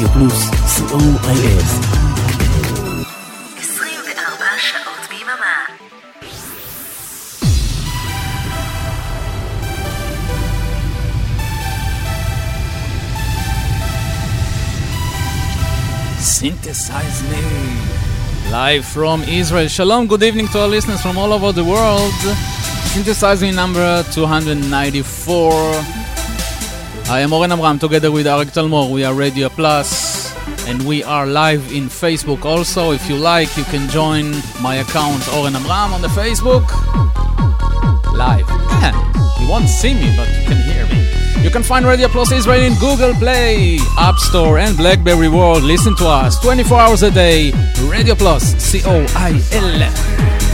רדיו פלוס, co.il. 24 שעות ביממה. Synthesize me. Live from Israel. Shalom, good evening to our listeners from all over the world. Synthesize me number 294. I am Oren Amram together with Arik Talmor. We are Radio Plus and we are live in Facebook also. If you like, you can join my account Oren Amram on the Facebook. Live. Yeah, you won't see me, but you can hear me. You can find Radio Plus Israel in Google Play, App Store, and Blackberry World. Listen to us 24 hours a day. Radio Plus, C O I L.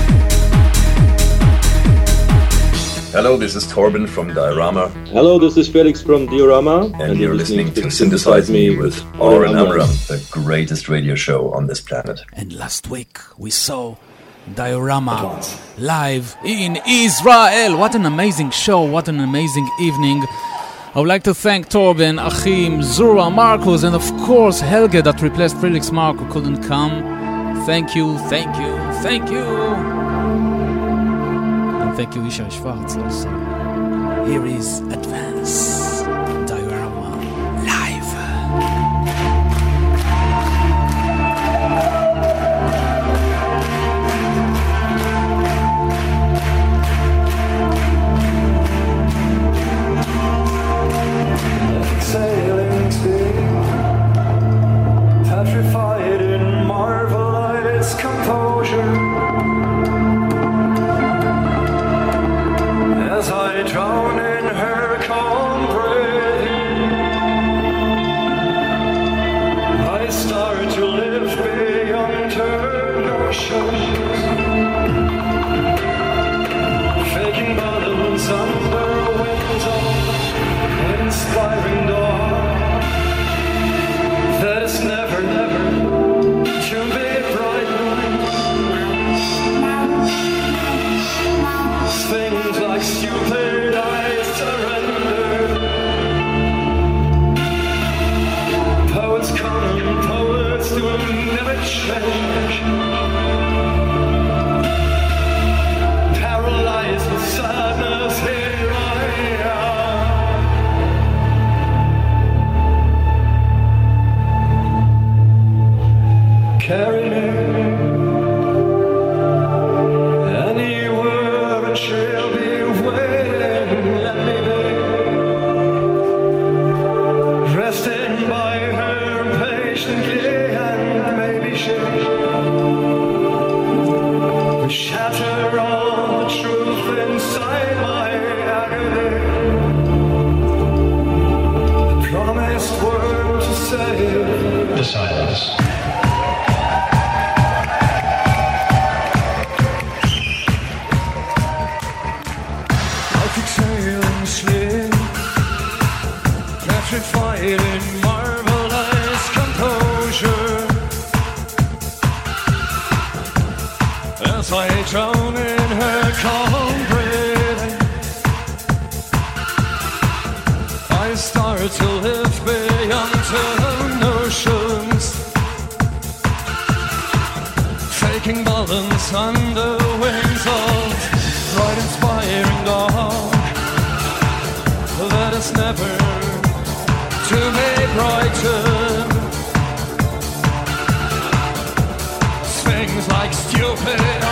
Hello, this is Torben from Diorama, Hello, this is Felix from Diorama, and, you're listening to Synthesize Me with Oren Amram, the greatest radio show on this planet. And last week we saw Diorama live in Israel. What an amazing show! What an amazing evening! I would like to thank Torben, Achim, Zura, Marcus, and of course Helge that replaced Felix Marc who couldn't come. Thank you, thank you, thank you. Thank you, Isha Schwartz also. Here is Advance Taking balance under wings of bright inspiring dawn. Is never to be brighten Things like stupid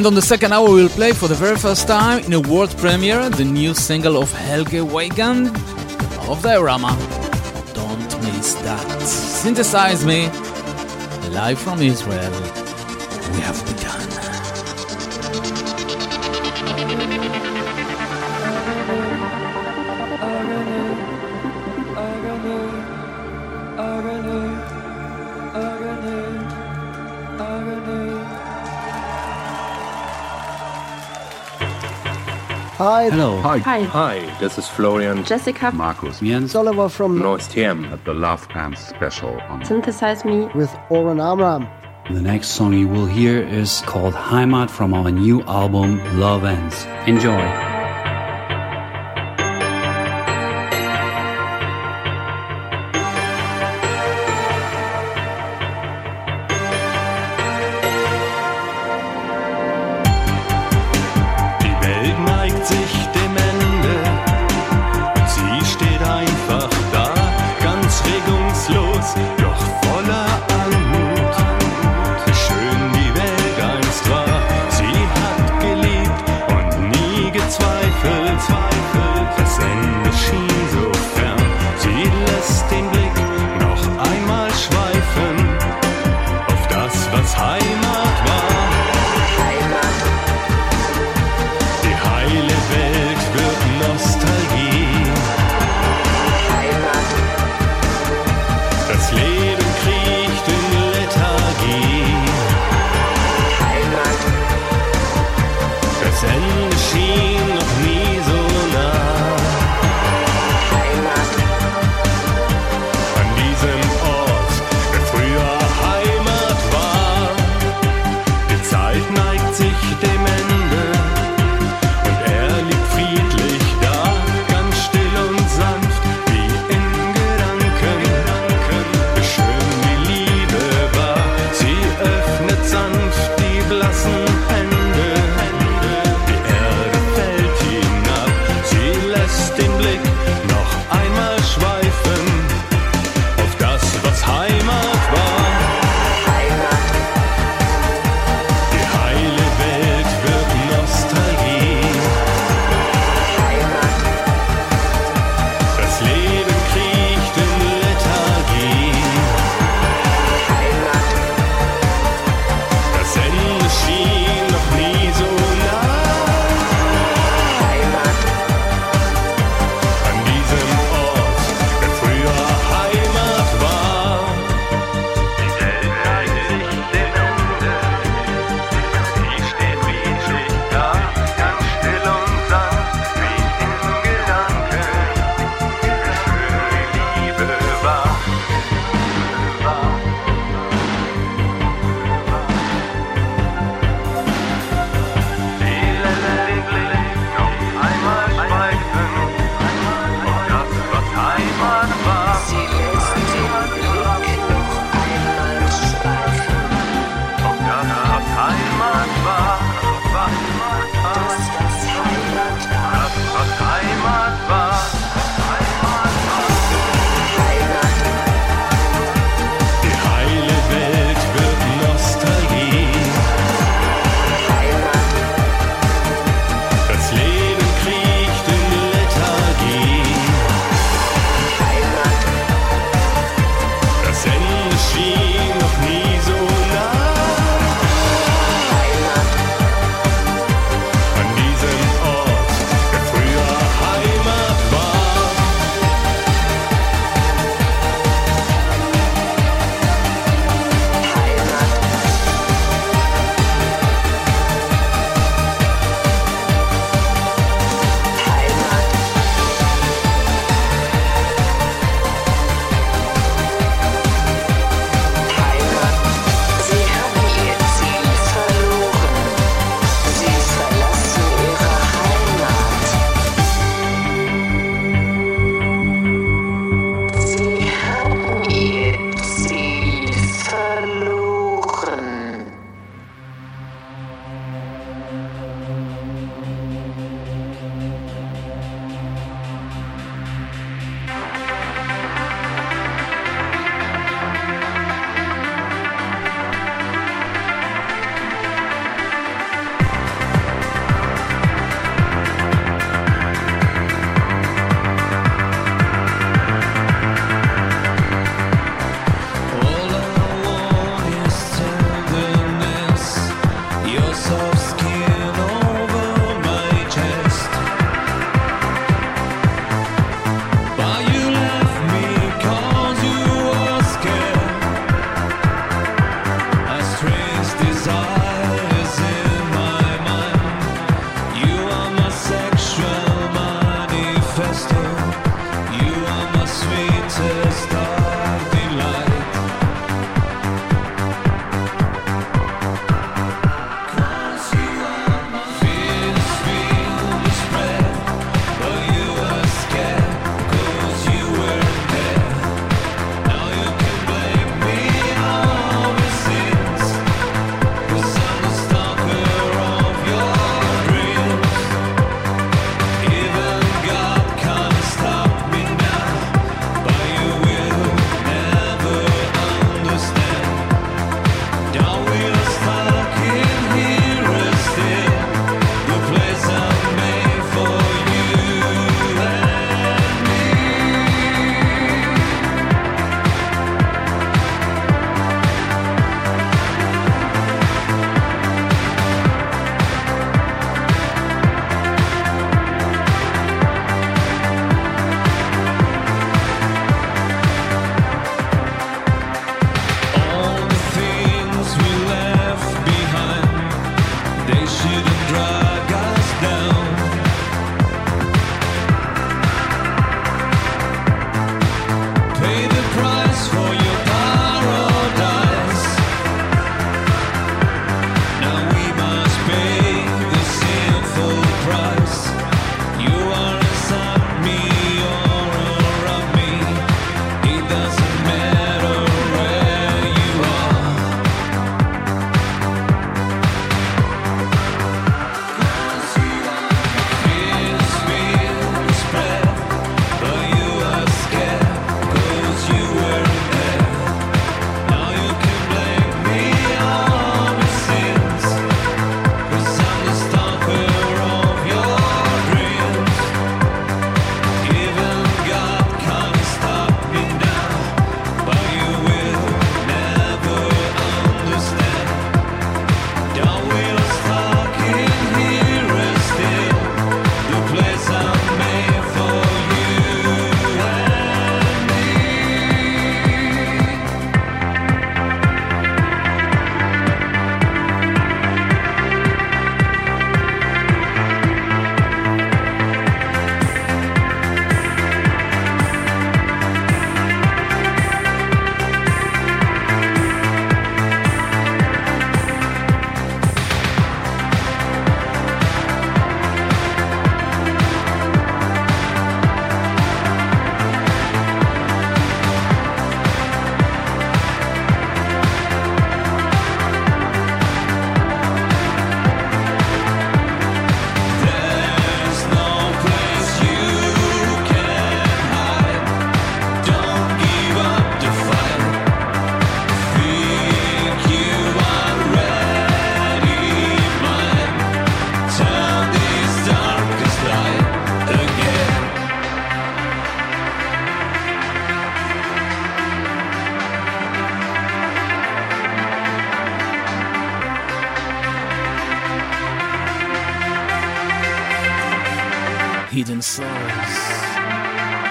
And on the second hour, we'll play for the very first time in a world premiere the new single of Helge Weigand of Diorama. Don't miss that. Synthesize me, live from Israel. Hi. Hello. Hi. Hi. Hi. This is Florian. Jessica. Markus. Jens. Oliver from NOYCE at the Love Pants special on Synthesize Me with Oren Amram. The next song you will hear is called Heimat from our new album Love Ends. Enjoy.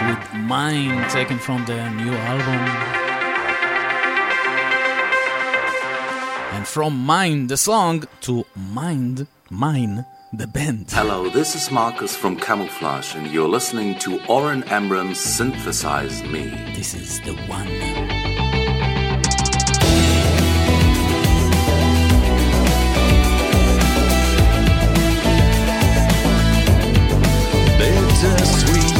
with Mine, taken from their new album. And from Mine, the song, to Mind, Mine, the band. Hello, this is Marcus from Camouflage, and you're listening to Oren Amram's Synthesize Me. This is the one. sweet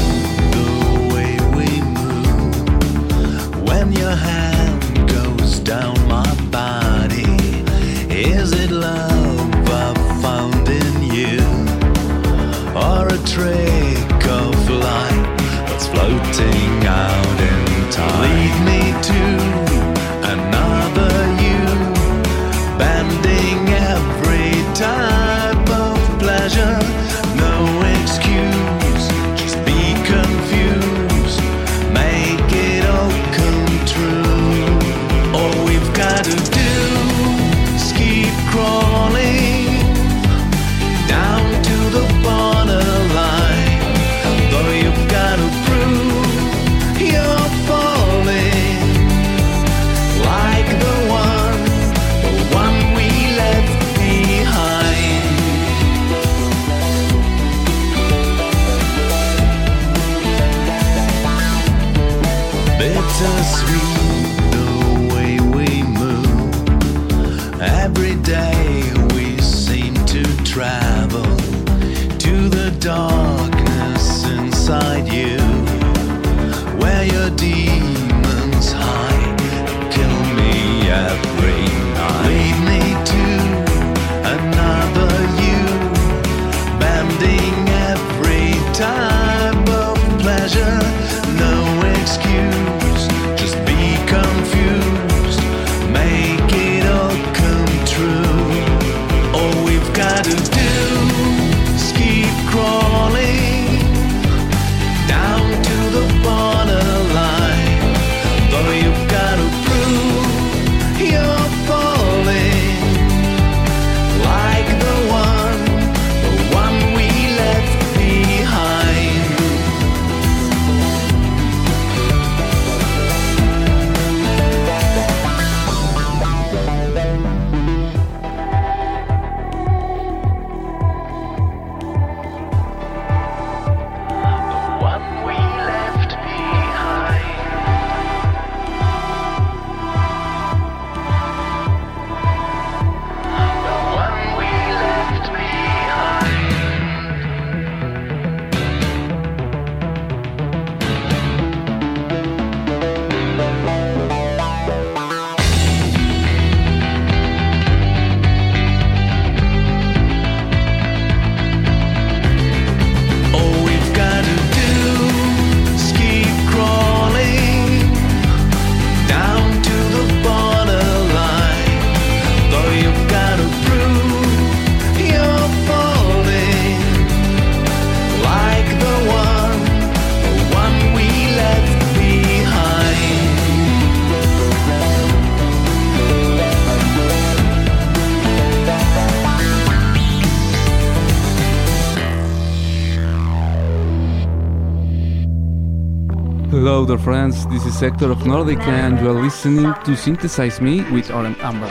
excuse. Hello, dear friends. This is Sector of Nordika, and you are listening to Synthesize Me with Oren Amram.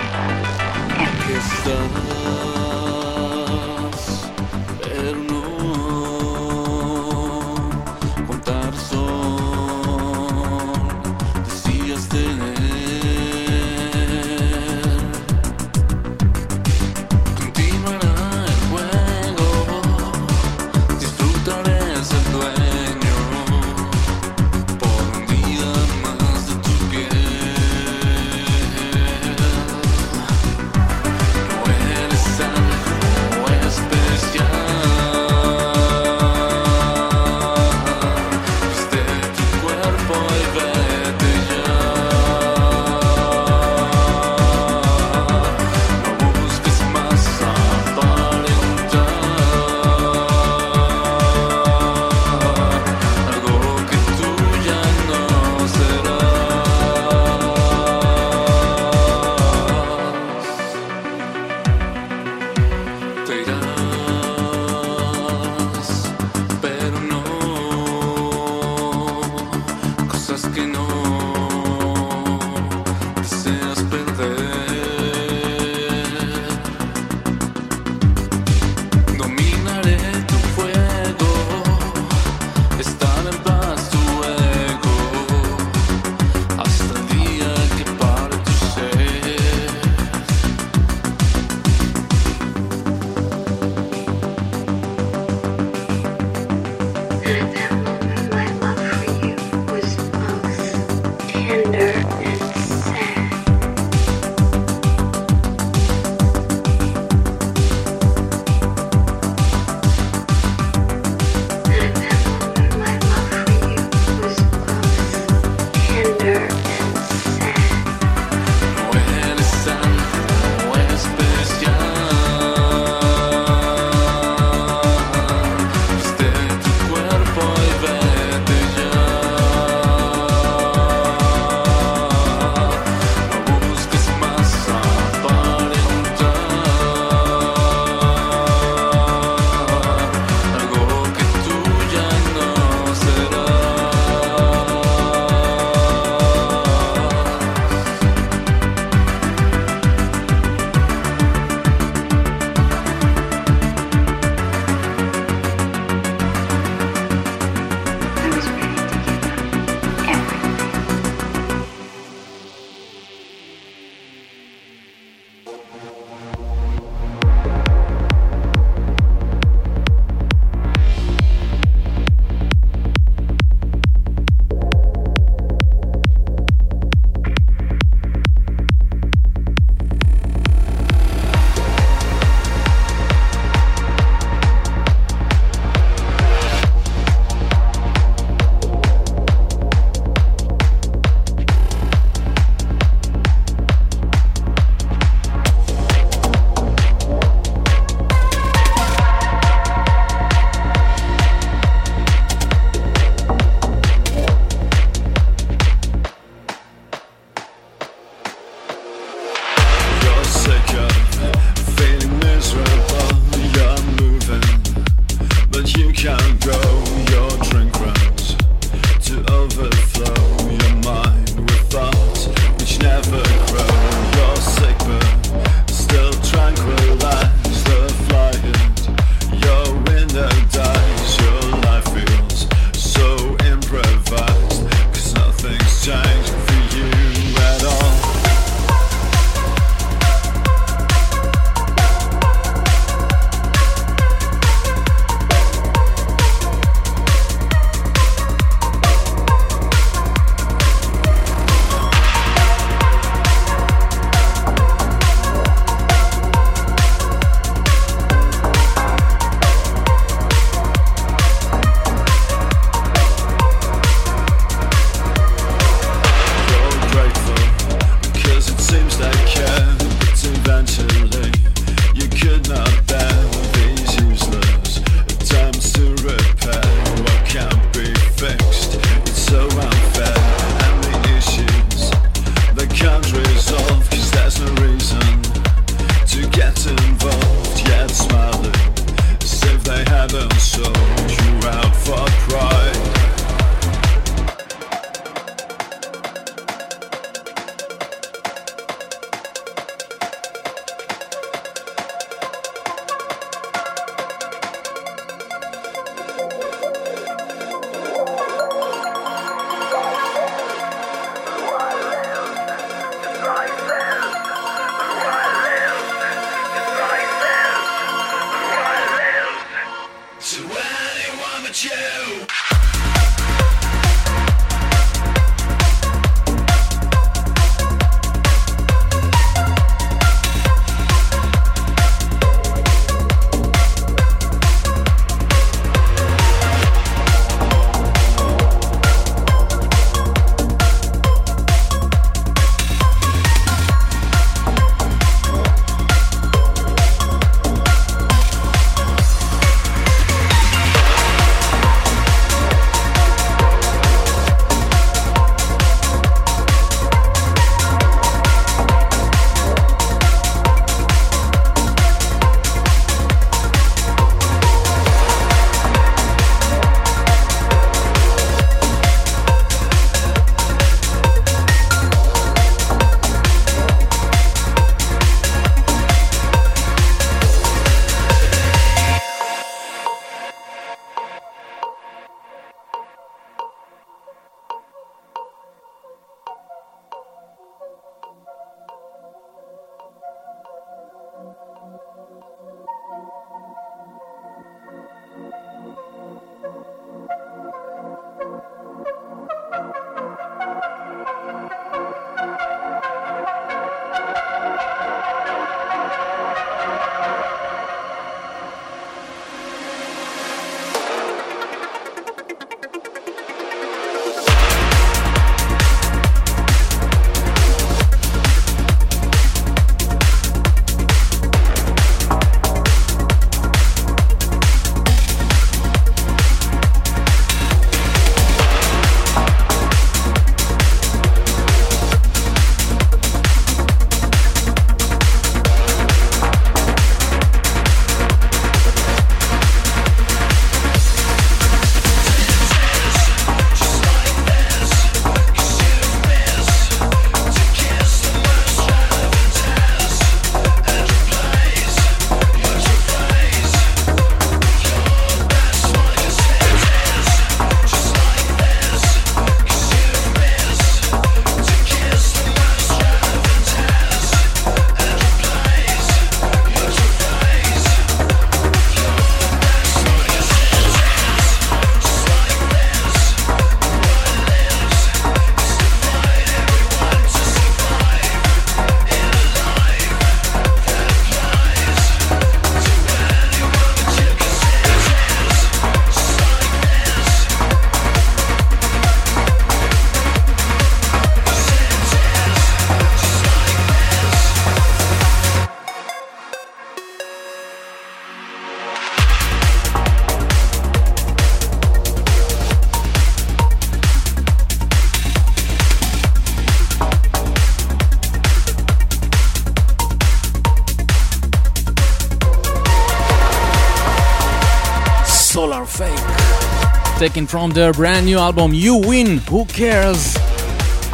From their brand new album You Win, Who Cares?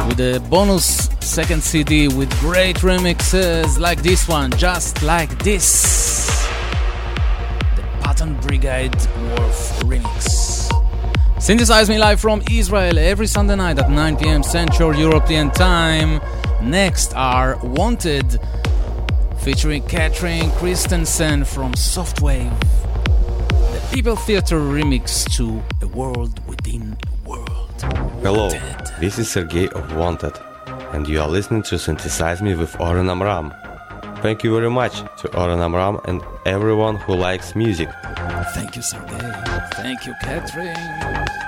With a bonus second CD with great remixes like this one, just like this. The Pattern Brigade Wolf remix. Synthesize me live from Israel every Sunday night at 9 pm Central European Time. Next are Wanted featuring Catrine Christensen from Softwave. The People Theatre remix to World Within a World. Hello, this is Sergey of Wanted, and you are listening to Synthesize Me with Oren Amram. Thank you very much to Oren Amram and everyone who likes music. Thank you, Sergey. Thank you, Catrine.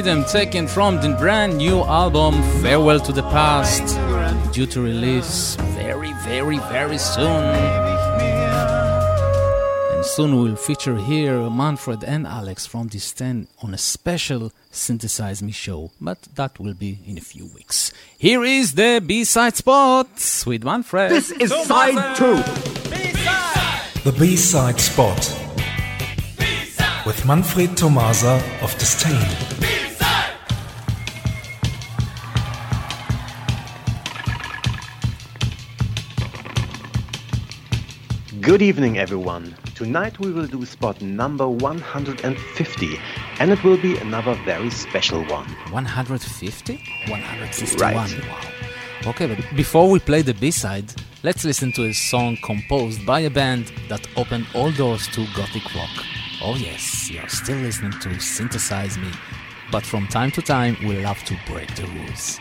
rhythm taken from the brand new album Farewell to the Past, due to release very, very, very soon. And soon we'll feature here Manfred and Alex from !distain on a special Synthesize Me show, but that will be in a few weeks. Here is the B side spot with Manfred. This is side 2. B-side. The B side spot with Manfred Thomaser of !distain. Good evening, everyone. Tonight we will do spot number 150, and it will be another very special one. 150? 151. Right. Wow. Okay, but before we play the B side, let's listen to a song composed by a band that opened all doors to Gothic rock. Oh, yes, you're still listening to Synthesize Me, but from time to time we love to break the rules.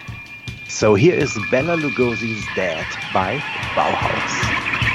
So here is Bela Lugosi's Dead by Bauhaus.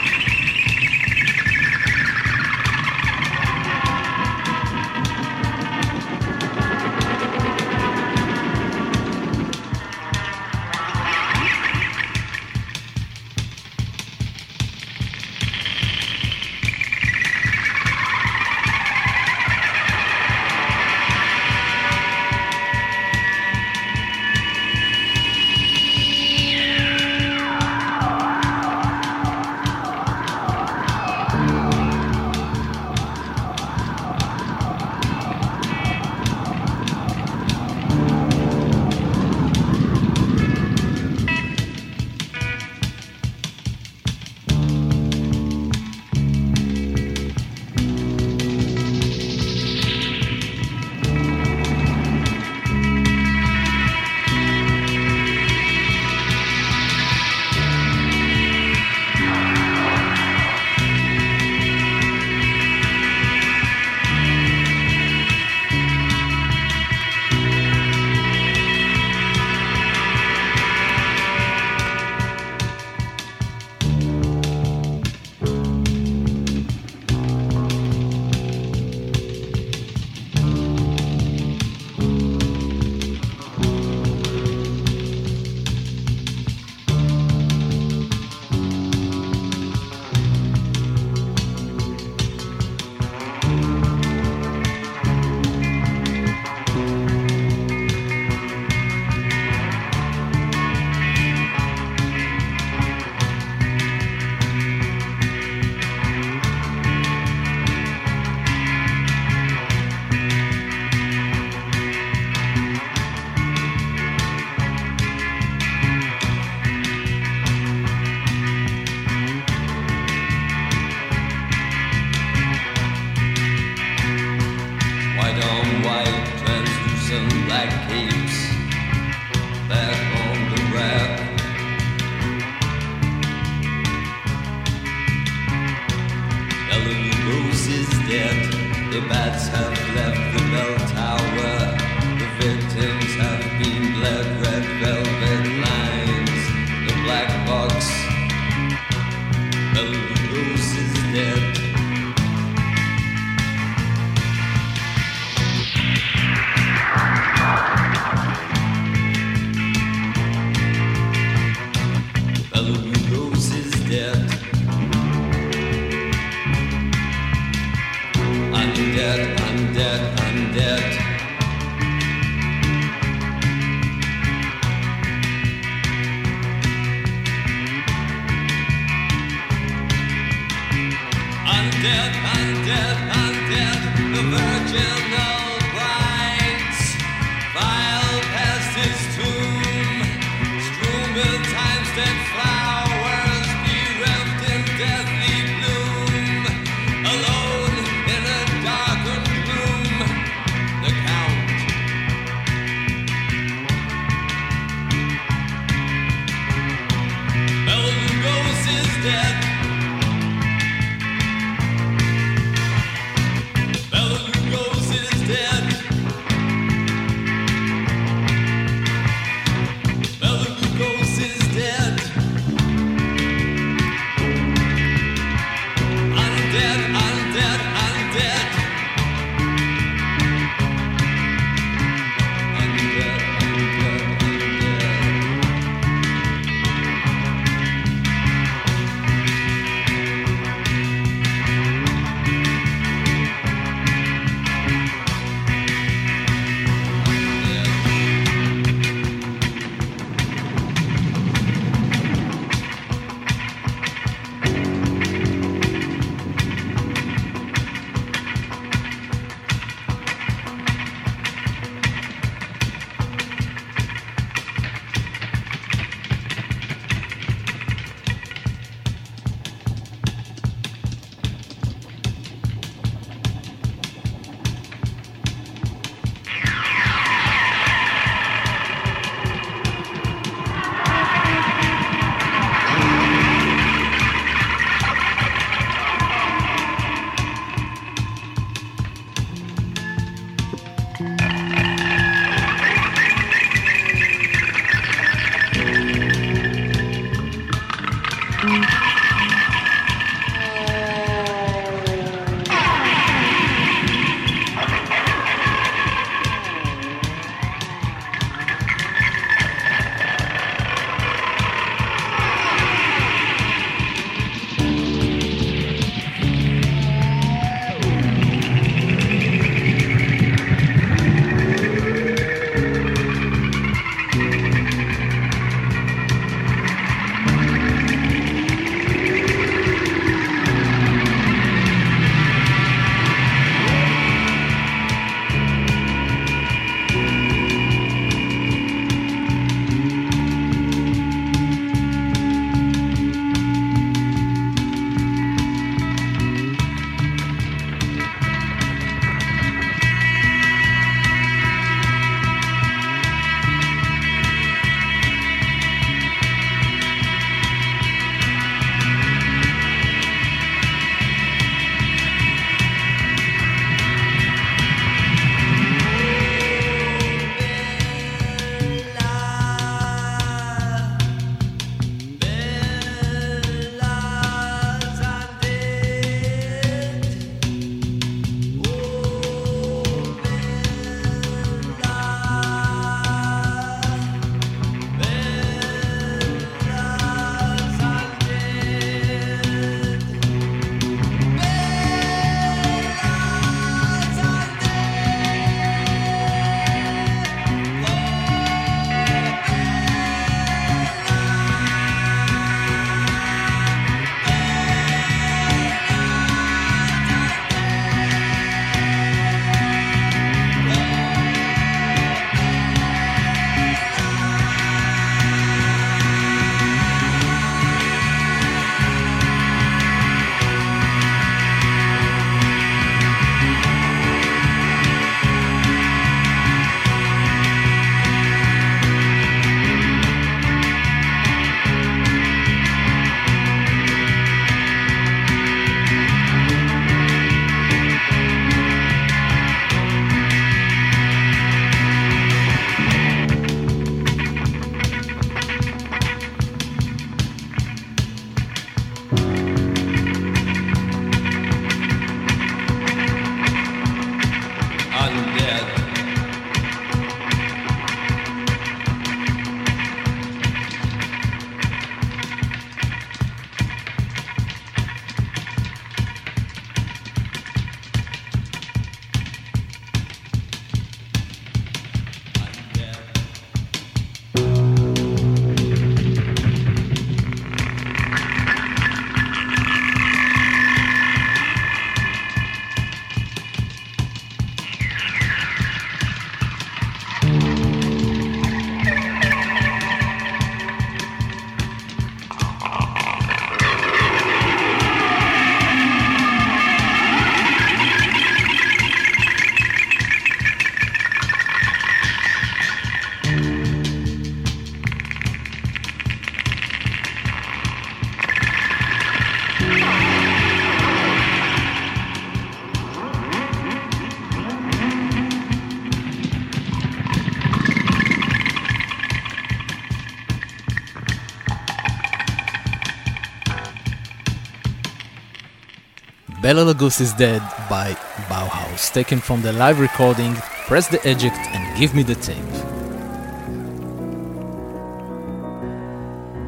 Bela Lugosi is Dead by Bauhaus, taken from the live recording Press the Eject and Give Me the Tape.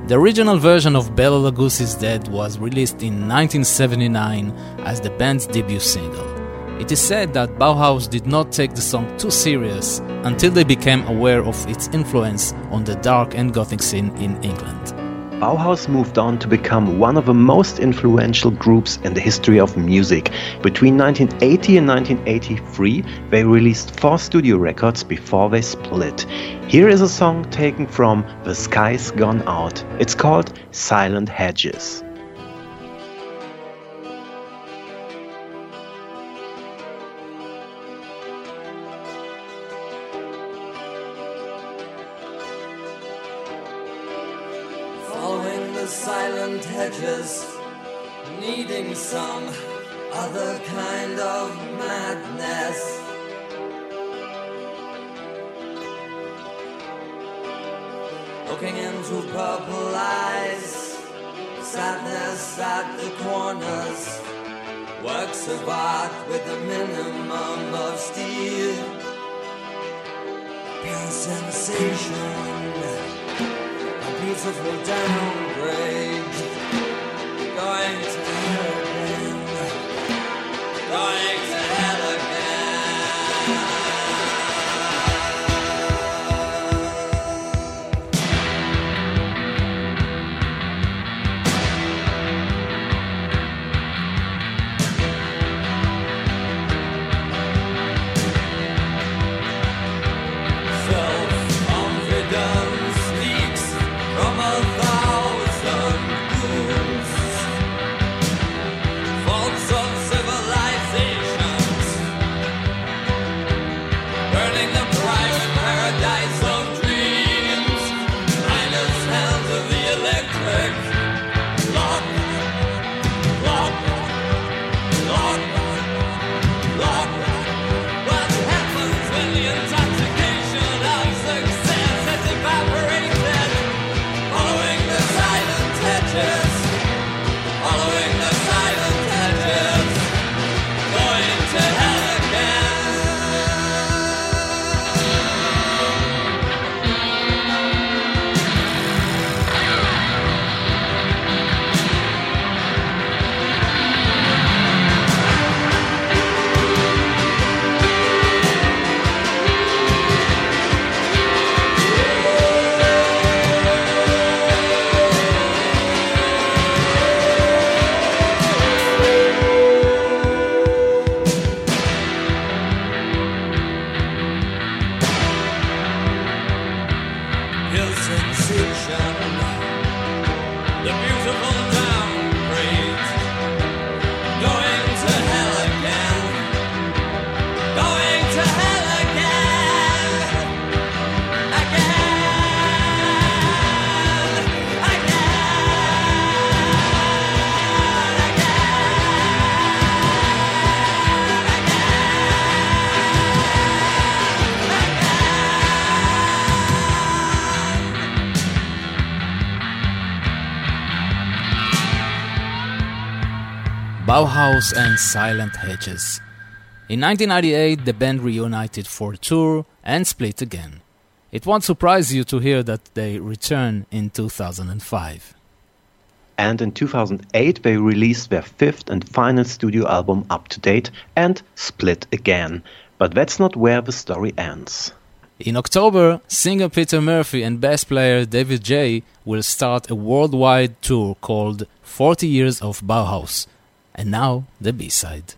The original version of Bela Lugosi's Dead was released in 1979 as the band's debut single. It is said that Bauhaus did not take the song too serious until they became aware of its influence on the dark and gothic scene in England. Bauhaus moved on to become one of the most influential groups in the history of music. Between 1980 and 1983, they released four studio records before they split. Here is a song taken from The Sky's Gone Out. It's called Silent Hedges. Bauhaus and Silent Hedges. In 1998, the band reunited for a tour and split again. It won't surprise you to hear that they return in 2005. And in 2008, they released their fifth and final studio album Up to Date and split again. But that's not where the story ends. In October, singer Peter Murphy and bass player David J will start a worldwide tour called 40 Years of Bauhaus and now the B side.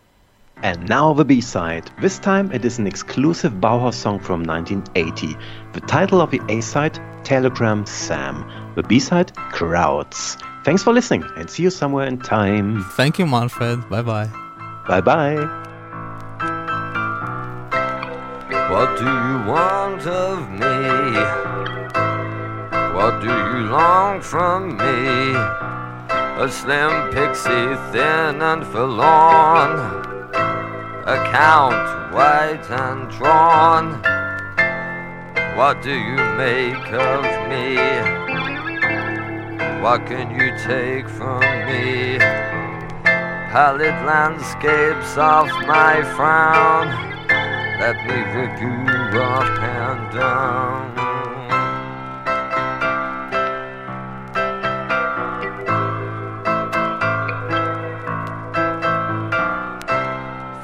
And now the B side. This time it is an exclusive Bauhaus song from 1980. The title of the A side, Telegram Sam. The B side, Crowds. Thanks for listening and see you somewhere in time. Thank you, Manfred. Bye bye. Bye bye. What do you want of me? What do you long from me? A slim pixie, thin and forlorn, account white and drawn. What do you make of me? What can you take from me? pallid landscapes of my frown. Let me rip you up and down.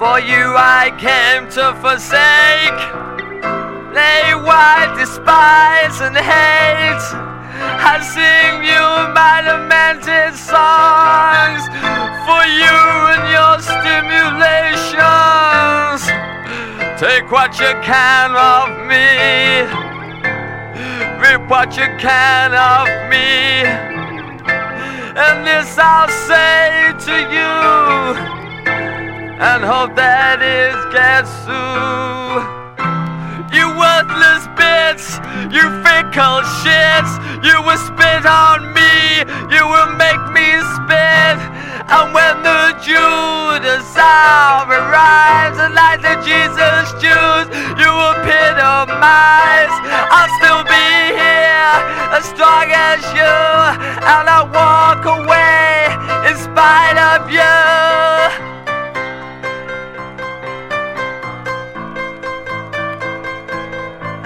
For you I came to forsake, lay wide, despise, and hate. I sing you my lamented songs for you and your stimulations. Take what you can of me, rip what you can of me, and this I'll say to you and hope that it gets through. You worthless bits, you fickle shits, you will spit on me, you will make me spit. And when the Judas hour arrives, and like the Jesus Jews, you will epitomize. I'll still be here, as strong as you, and I'll walk away in spite of you.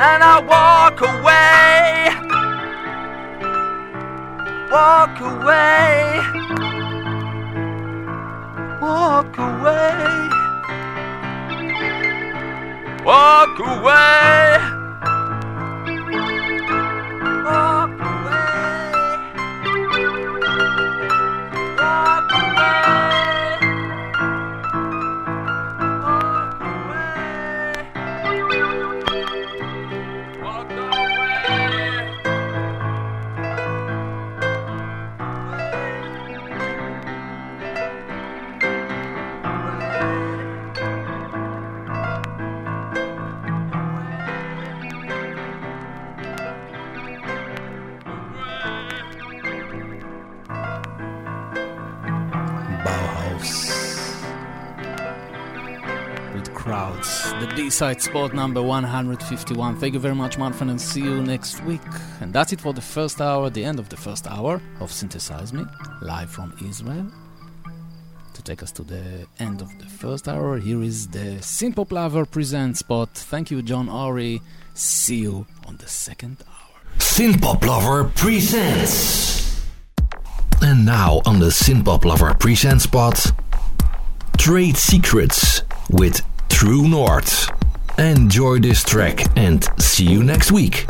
And I walk away, walk away, walk away, walk away, walk Bauhaus. Crowds. The D side spot number 151. Thank you very much, Manfred, and see you next week. And that's it for the first hour, the end of the first hour of Synthesize Me, live from Israel. To take us to the end of the first hour, here is the Synthpop Lover present spot. Thank you, John Ori. See you on the second hour. Synthpop Lover presents. And now on the Synthpop Lover present spot, Trade Secrets with True North. Enjoy this track and see you next week.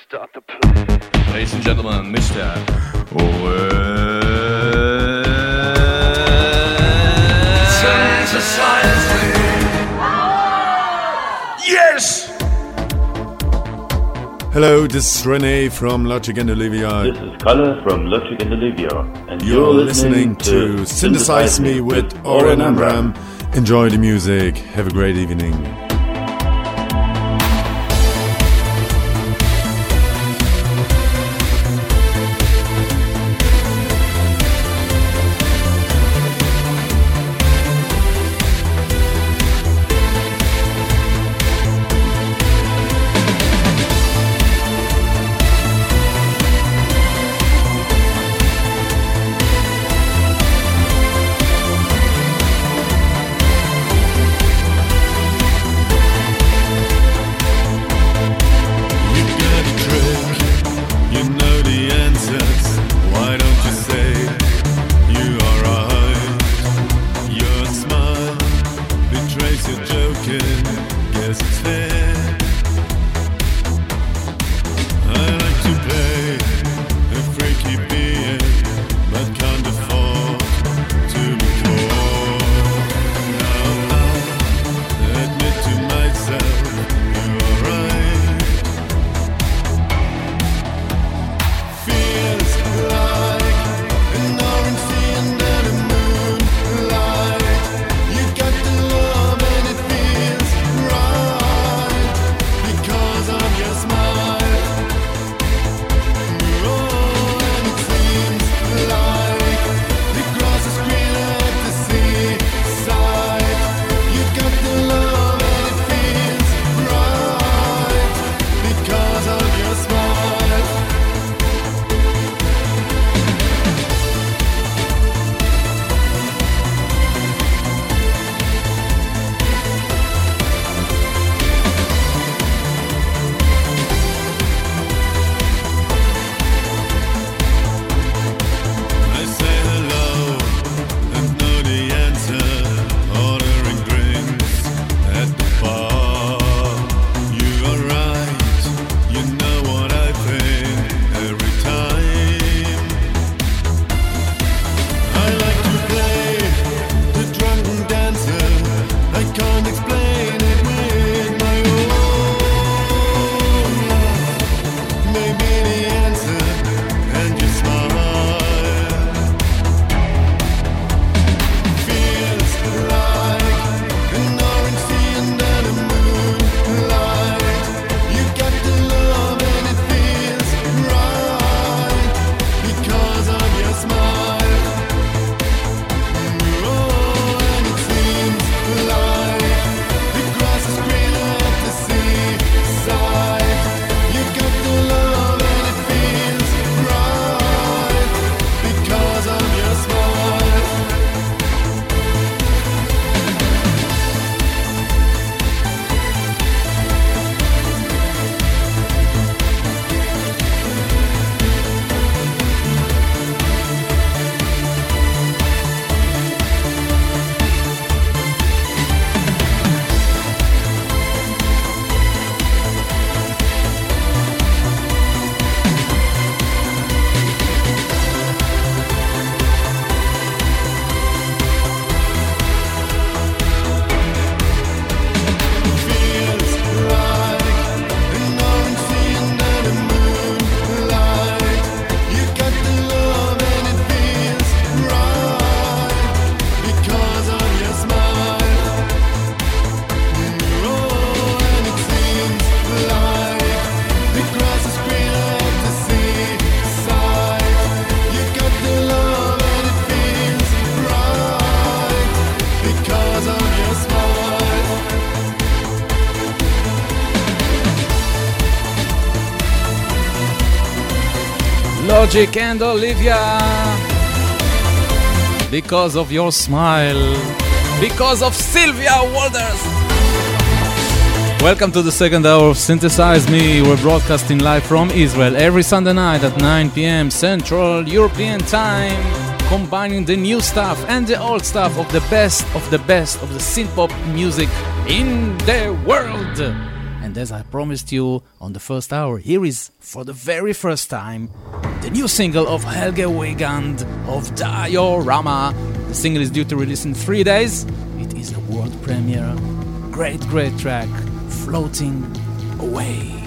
Start the play. Ladies and gentlemen, Mr. Yes! Hello, this is Rene from Logic and Olivia. This is Kalle from Logic and Olivia. And you're, you're listening, listening to Synthesize Me with Oren Amram. Enjoy the music. Have a great evening. Magic and Olivia. Because of your smile. Because of Sylvia Walders. Welcome to the second hour of Synthesize Me. We're broadcasting live from Israel every Sunday night at 9 p.m. Central European Time, combining the new stuff and the old stuff of the best of the best of the synth pop music in the world. And as I promised you on the first hour, here is, for the very first time, the new single of Helge Wigand of Diorama. The single is due to release in three days. It is a world premiere. Great, great track, Floating Away.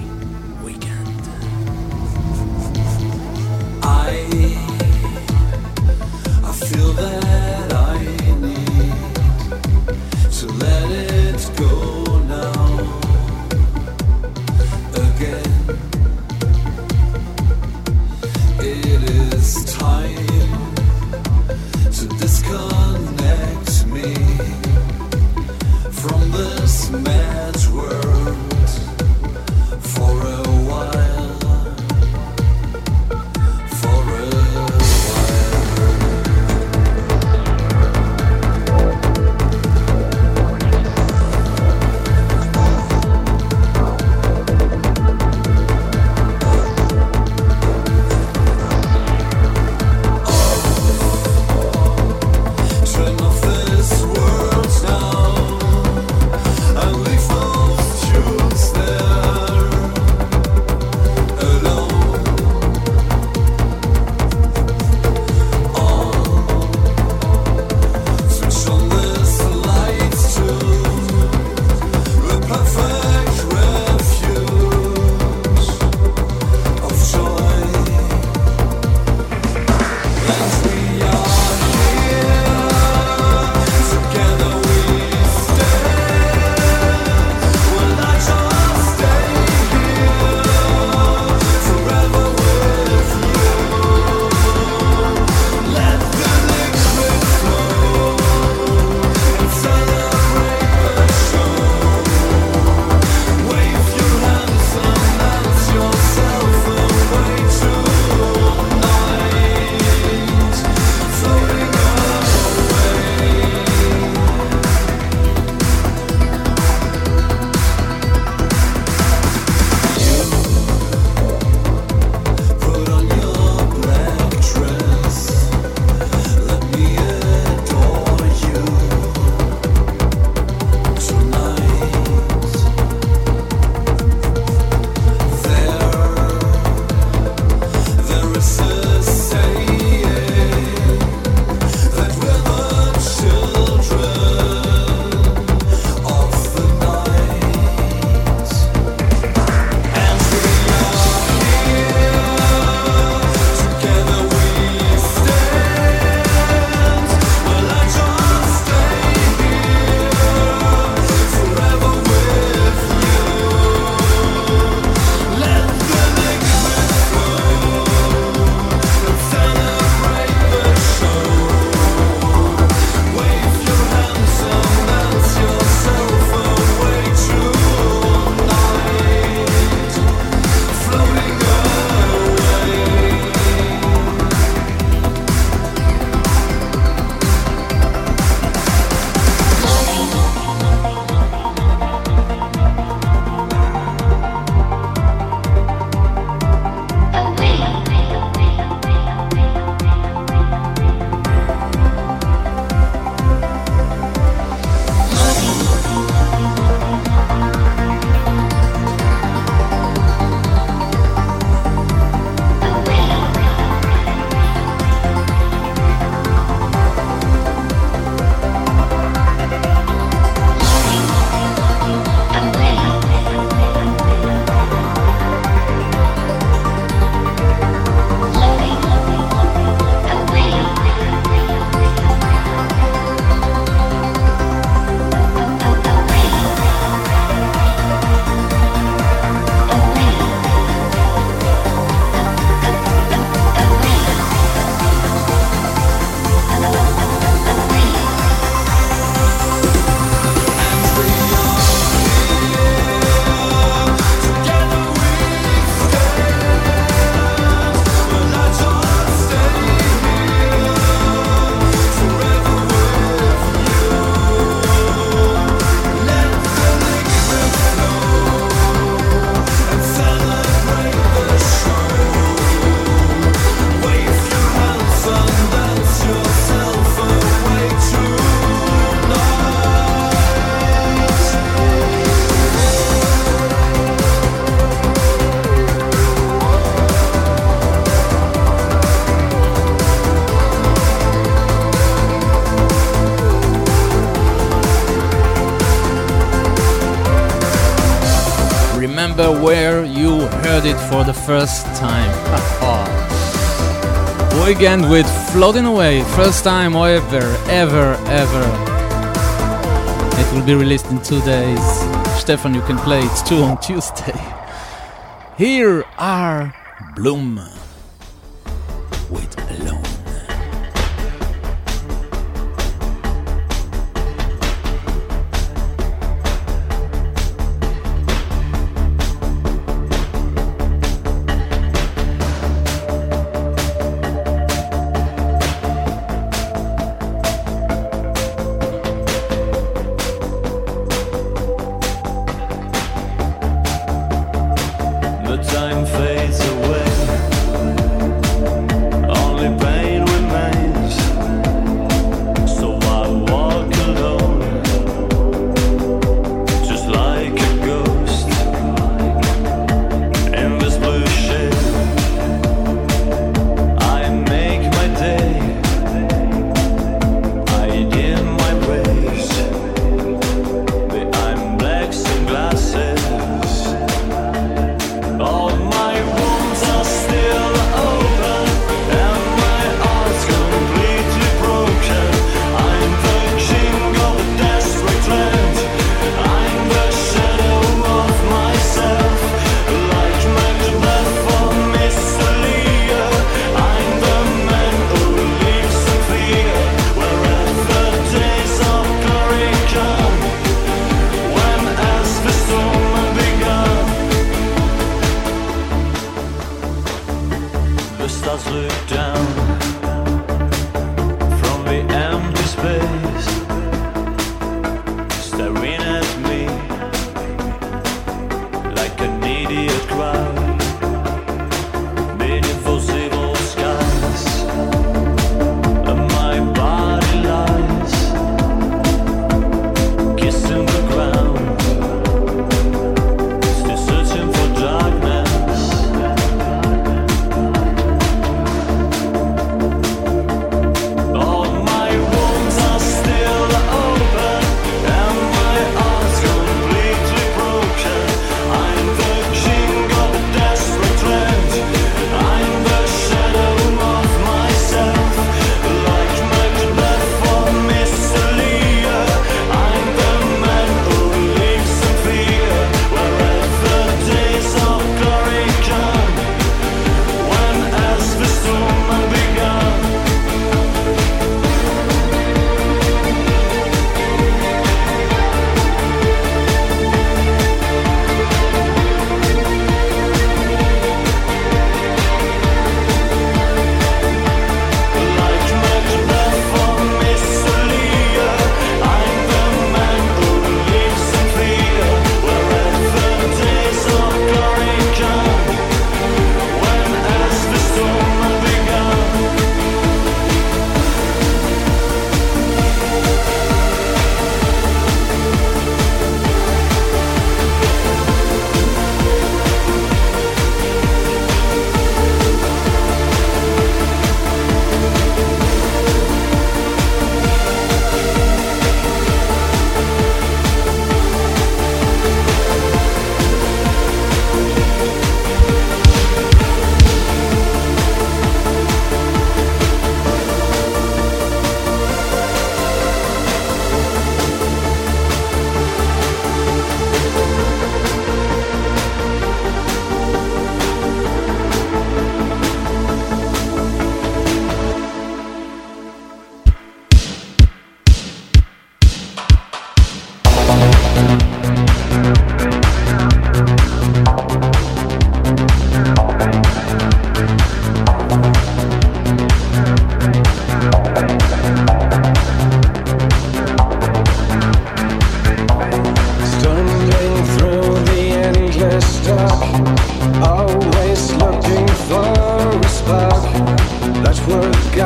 first time. Weekend with Floating Away, first time ever, ever, ever. It will be released in two days. Stefan, you can play it too on Tuesday. Here are Bloom.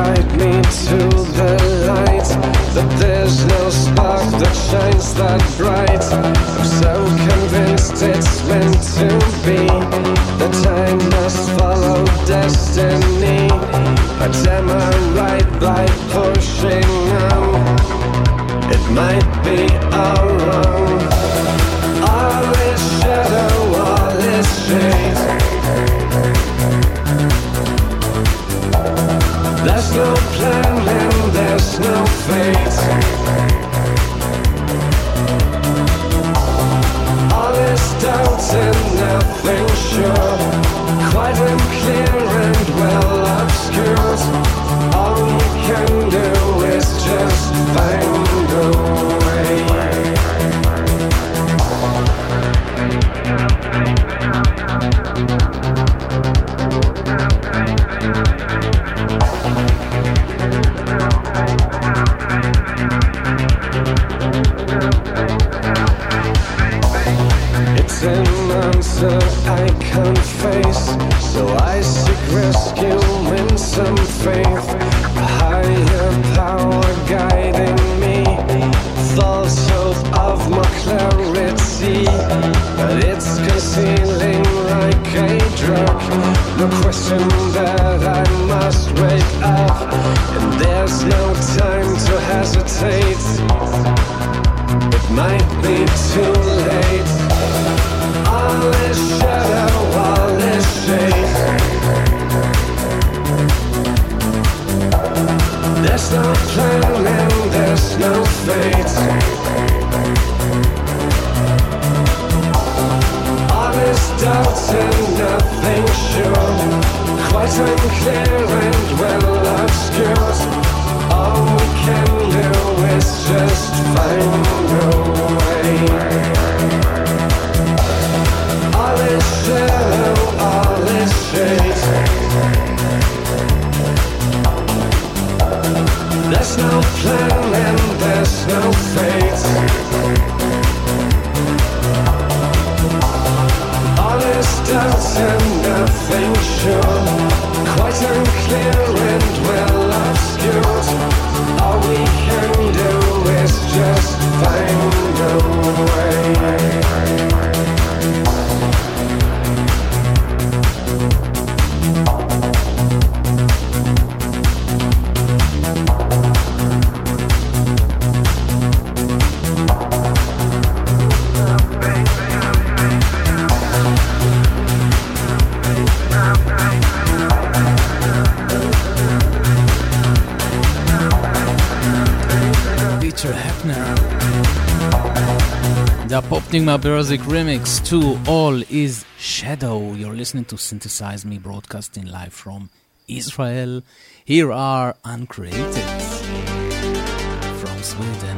guide me to the light But there's no spark that shines that bright. I'm so convinced it's meant to be. That I must follow destiny. opening my Berzik remix to All Is Shadow. You're listening to Synthesize Me broadcasting live from Israel. Here are Uncreated from Sweden.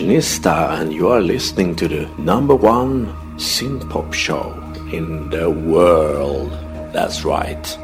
We and you are listening to the number one synth pop show in the world. That's right.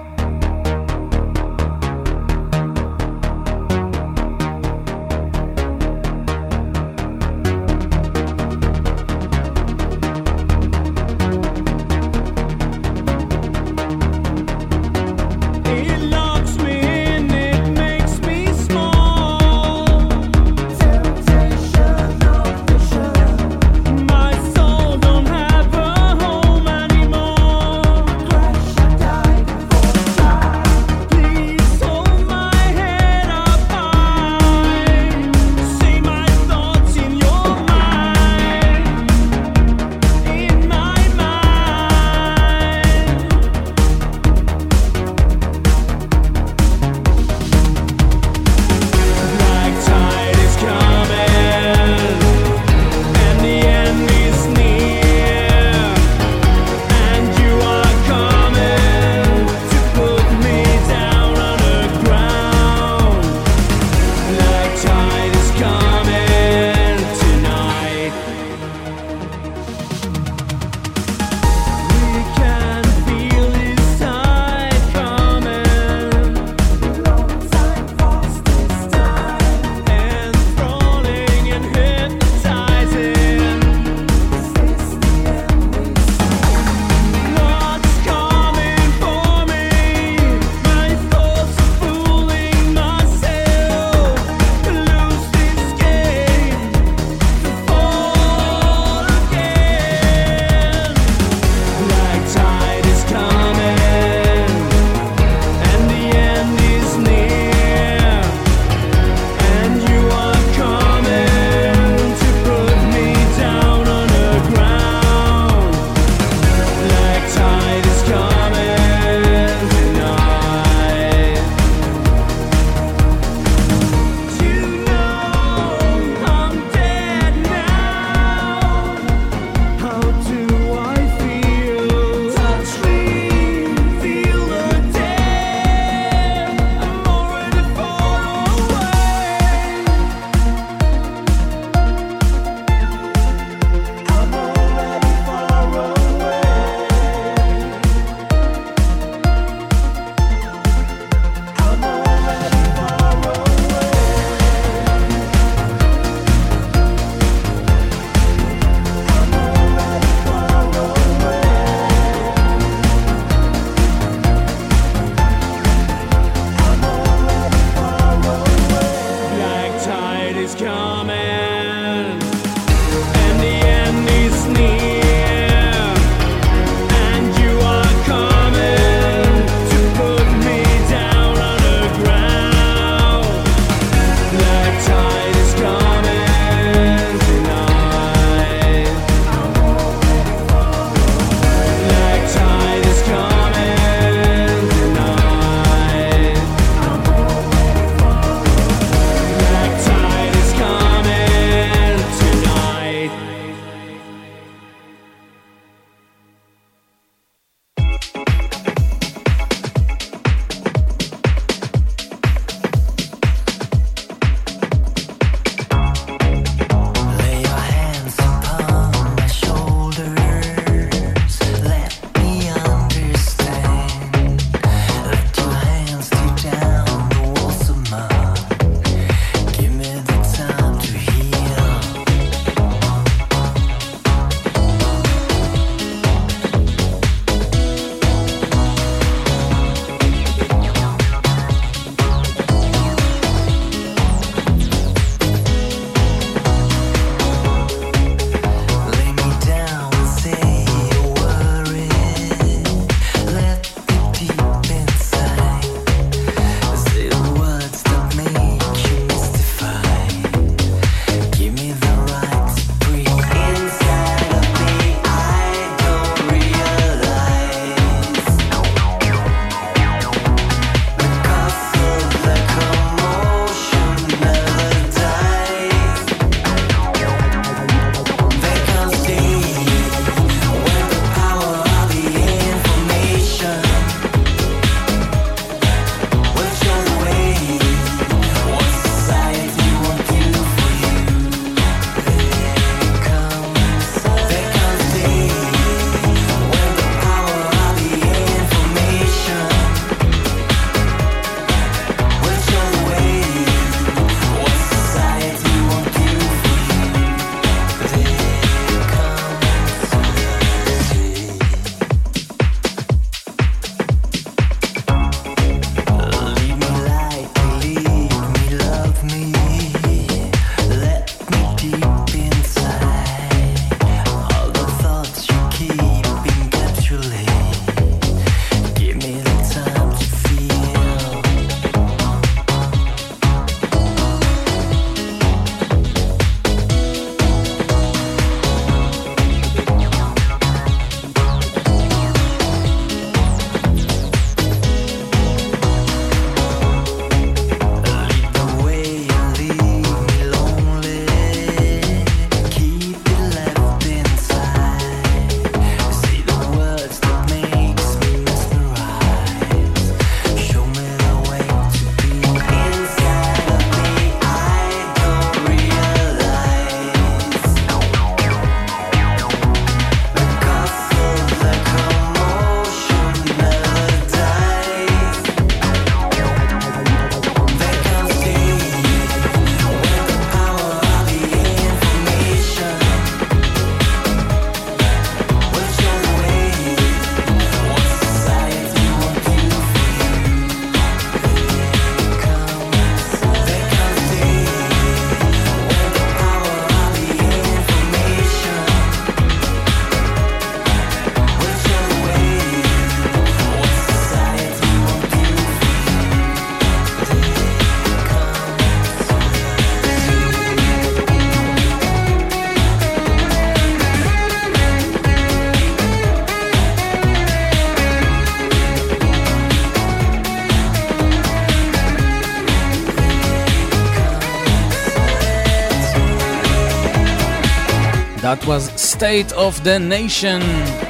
State of the Nation,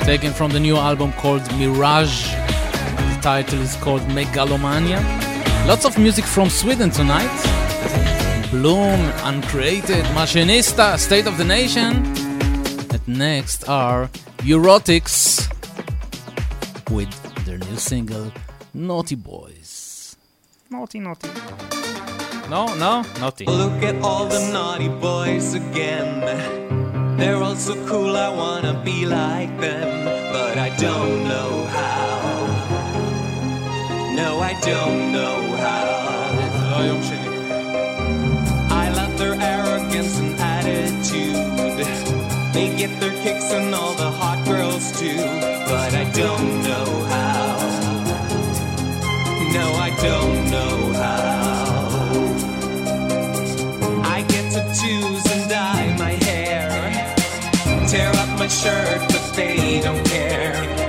taken from the new album called Mirage. The title is called Megalomania. Lots of music from Sweden tonight. Bloom, Uncreated, Machinista, State of the Nation. And next are Eurotics with their new single Naughty Boys. Naughty, naughty. No, no, naughty. Look at all the naughty boys again. They're all so cool, I wanna be like them, but I don't know how. No, I don't know how. I love their arrogance and attitude. They get their kicks and all the hot girls too, but I don't know how. No, I don't know how. shirt, but they don't care.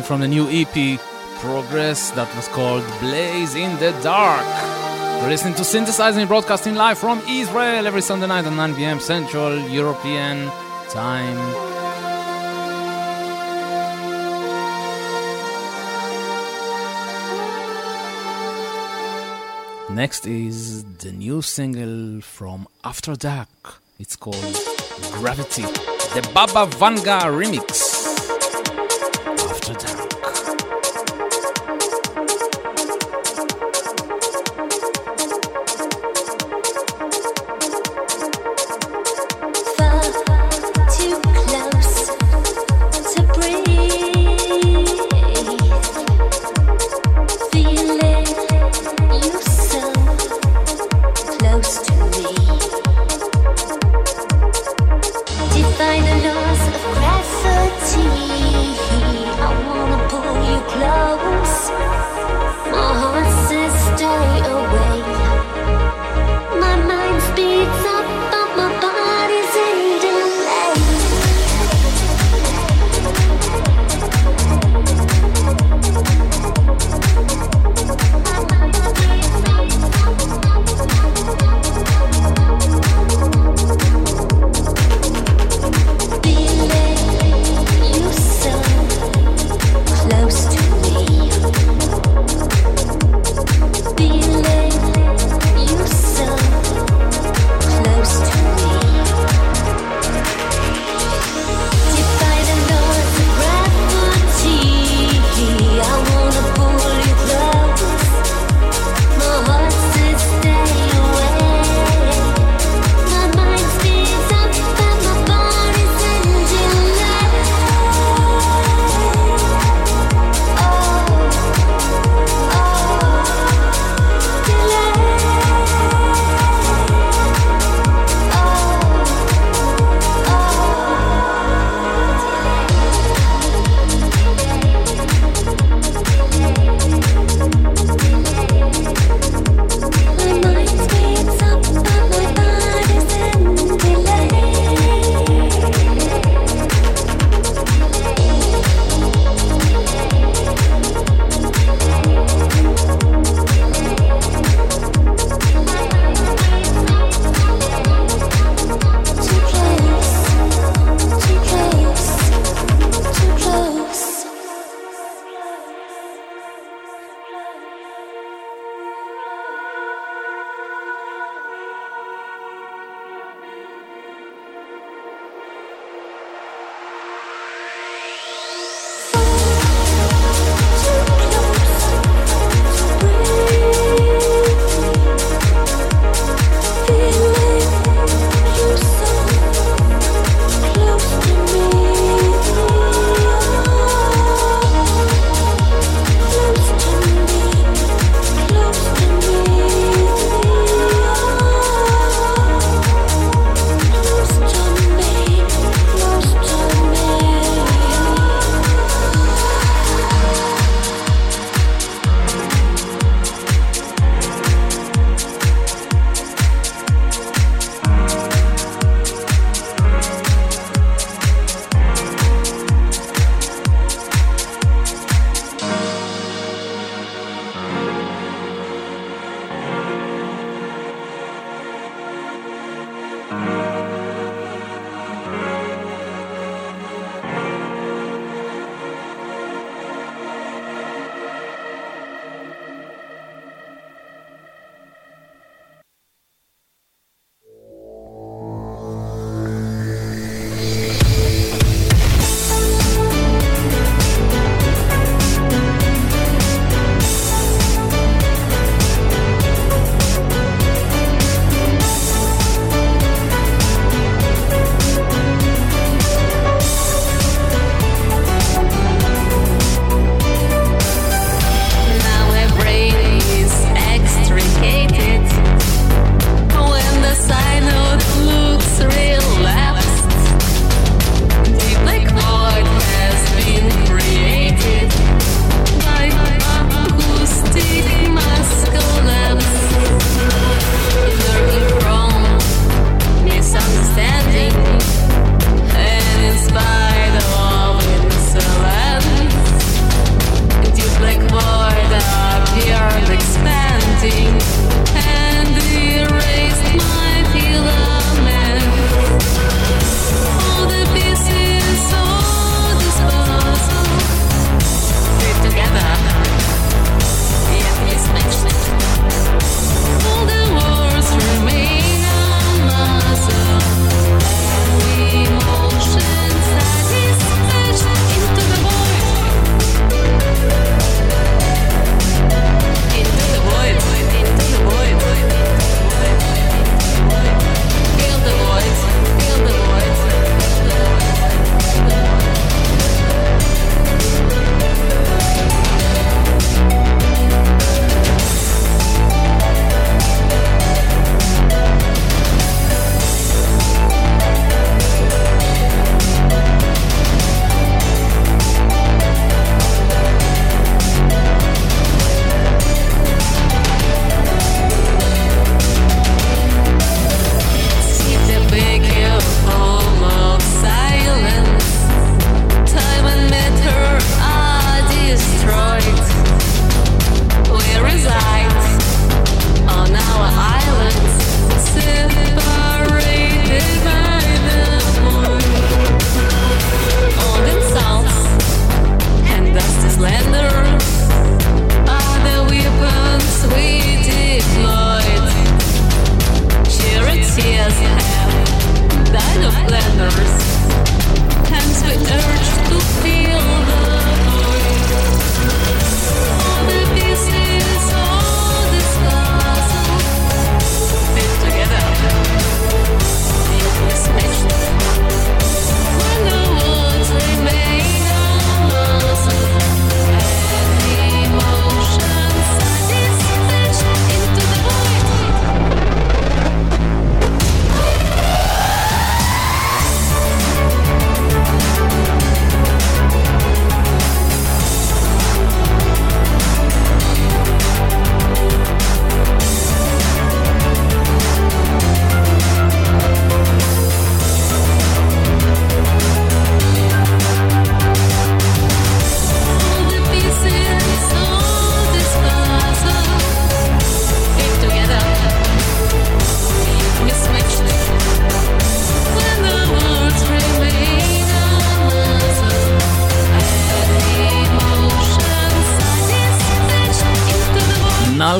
from the new EP Progress that was called Blaze in the Dark. You're listening to Synthesize Me broadcasting live from Israel every Sunday night at 9 pm Central European Time. Next is the new single from After Dark. It's called Gravity, the Baba Vanga remix.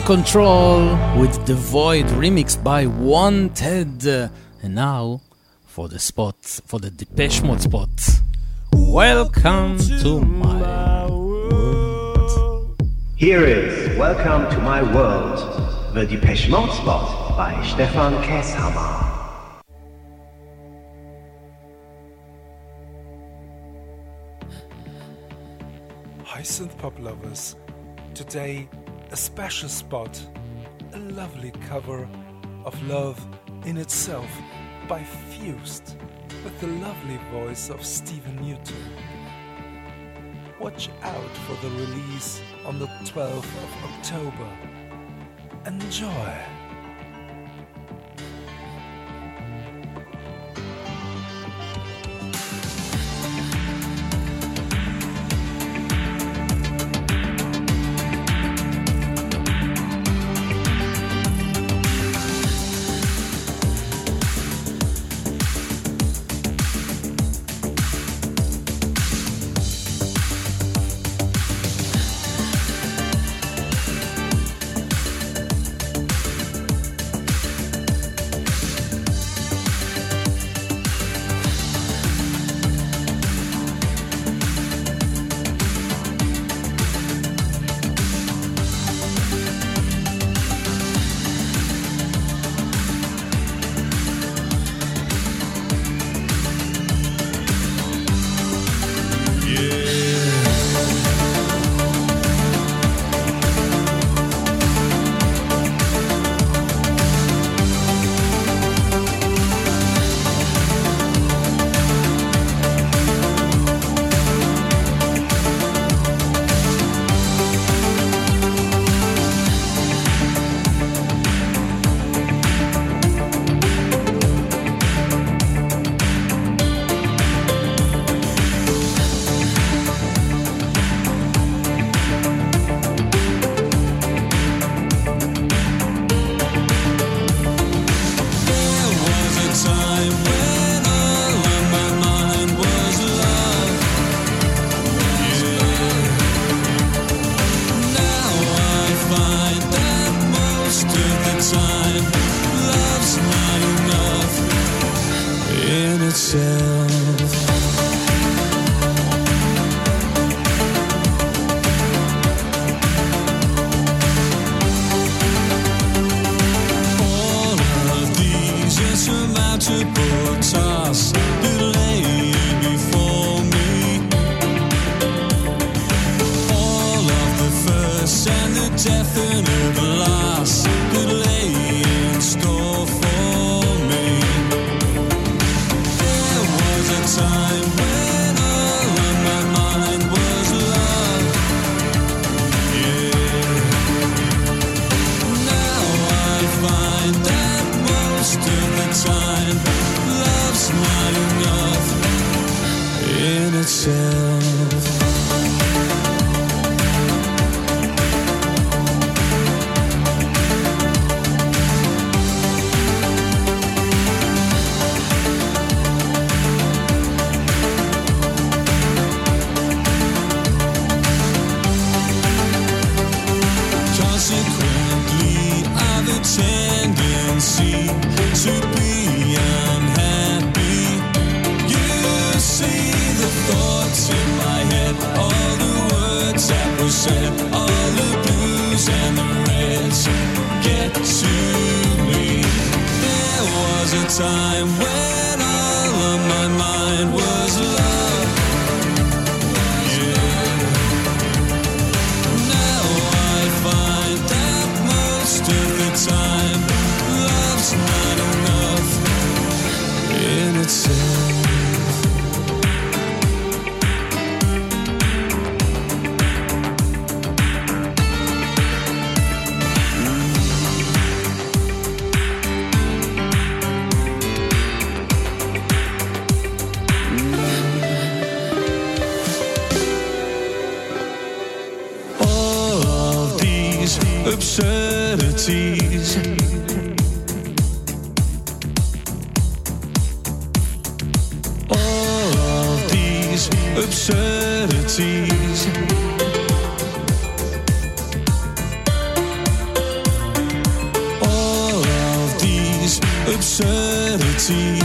Control with The Void remixed by WANT/ed. And now for the spot, for the Depeche Mode spot. Welcome to my world. Here is Welcome to My World, the Depeche Mode spot by Stefan Kesshammer. Hi, synth pop lovers. Today, a special spot, a lovely cover of Love in Itself by Fused with the lovely voice of Stephen Newton. Watch out for the release on the 12th of October. Enjoy! realities. All of these absurdities. All of these absurdities.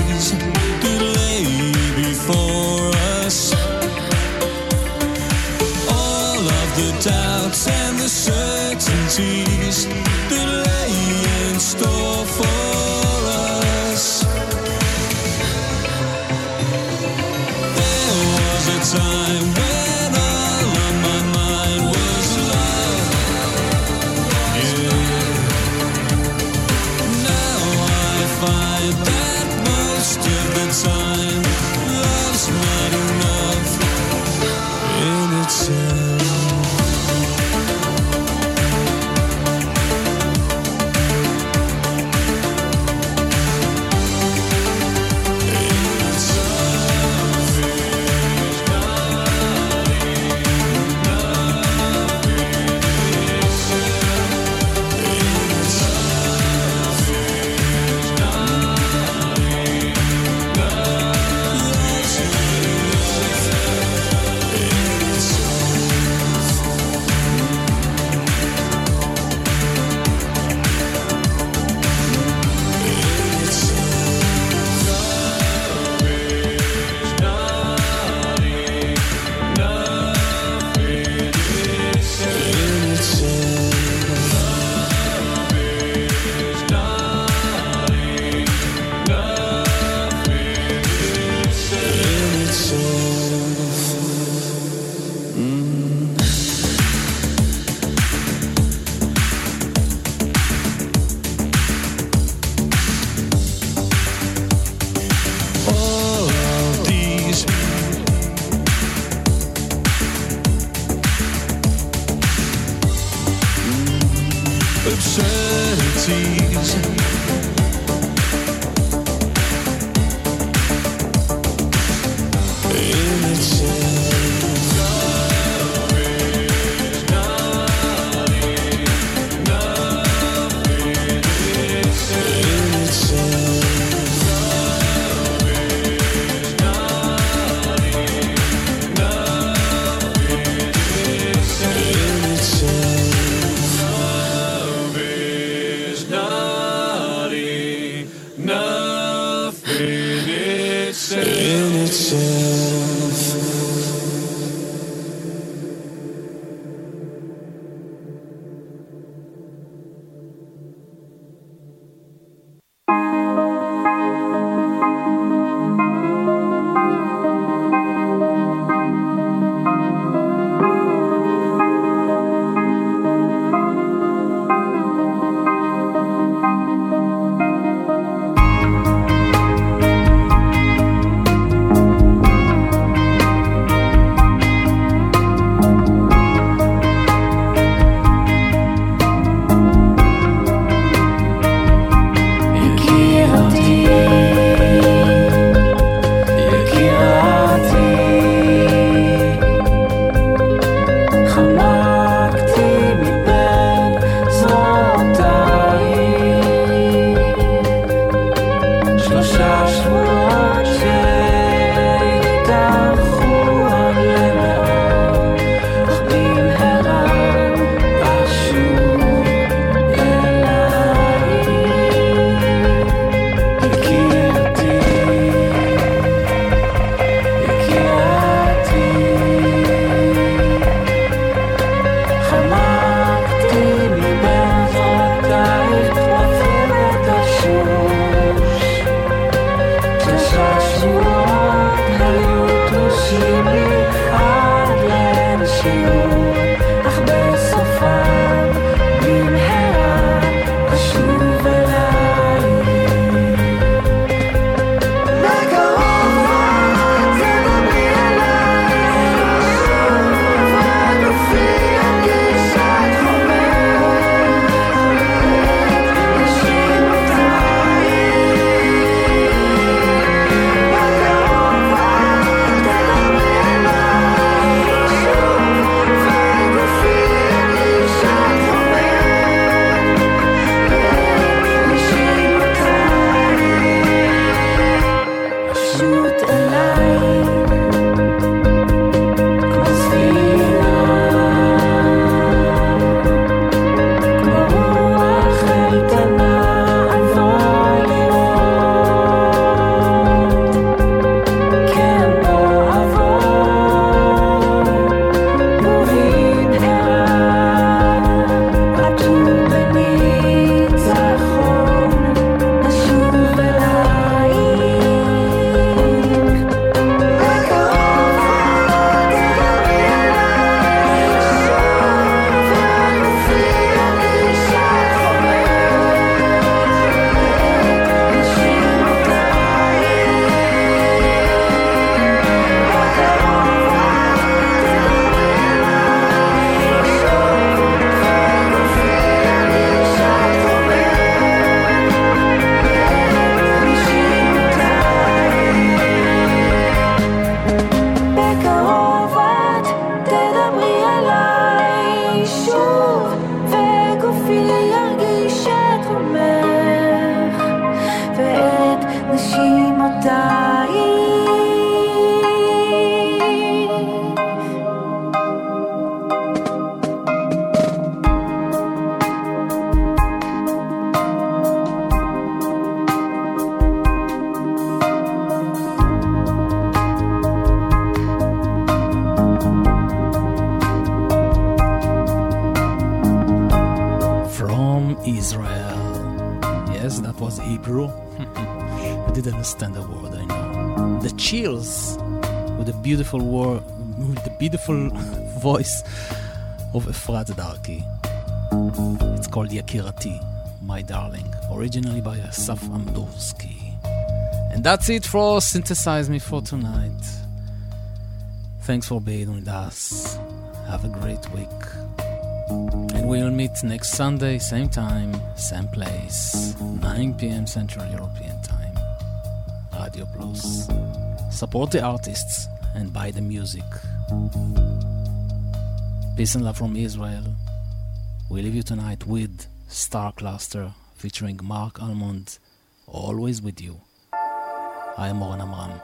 Yakirati, My Darling, originally by Asaf Amdursky. And that's it for Synthesize Me for tonight. Thanks for being with us. Have a great week. And we'll meet next Sunday, same time, same place, 9 p.m. Central European Time. Radio Plus. Support the artists and buy the music. Peace and love from Israel. We leave you tonight with Starcluster featuring Marc Almond, always with you. I am Oren Amram.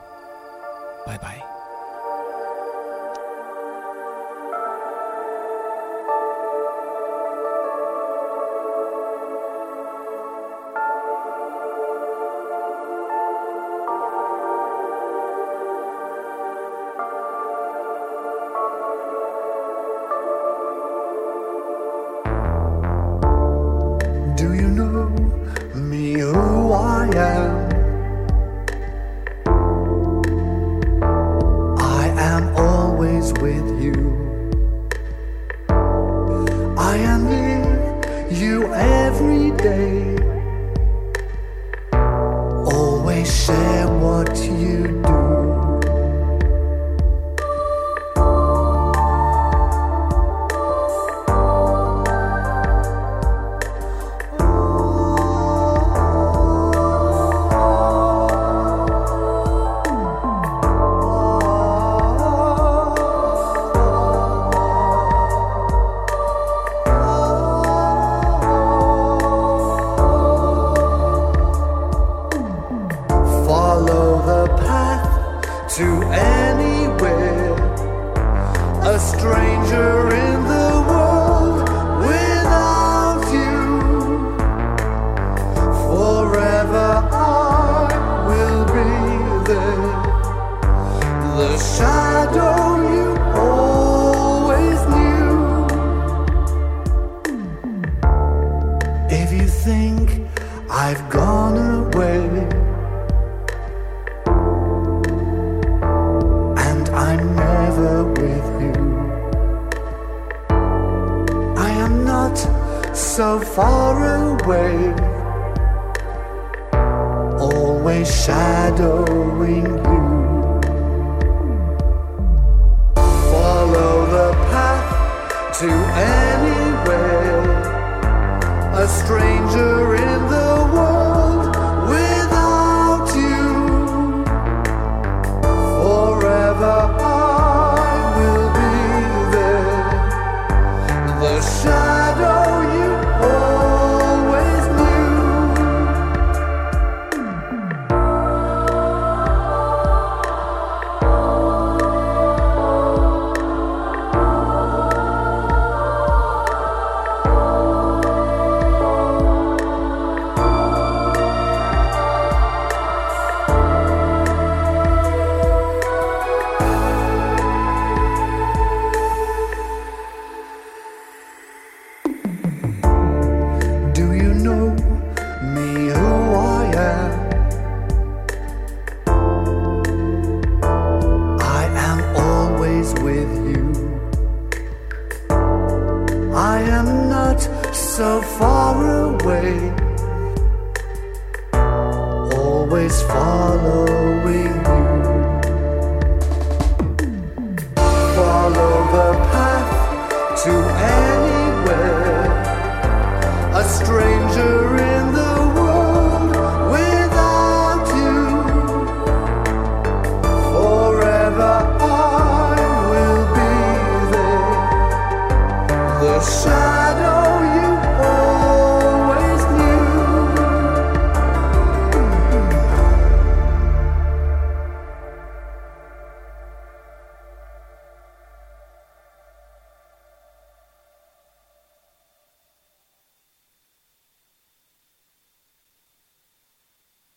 Bye bye.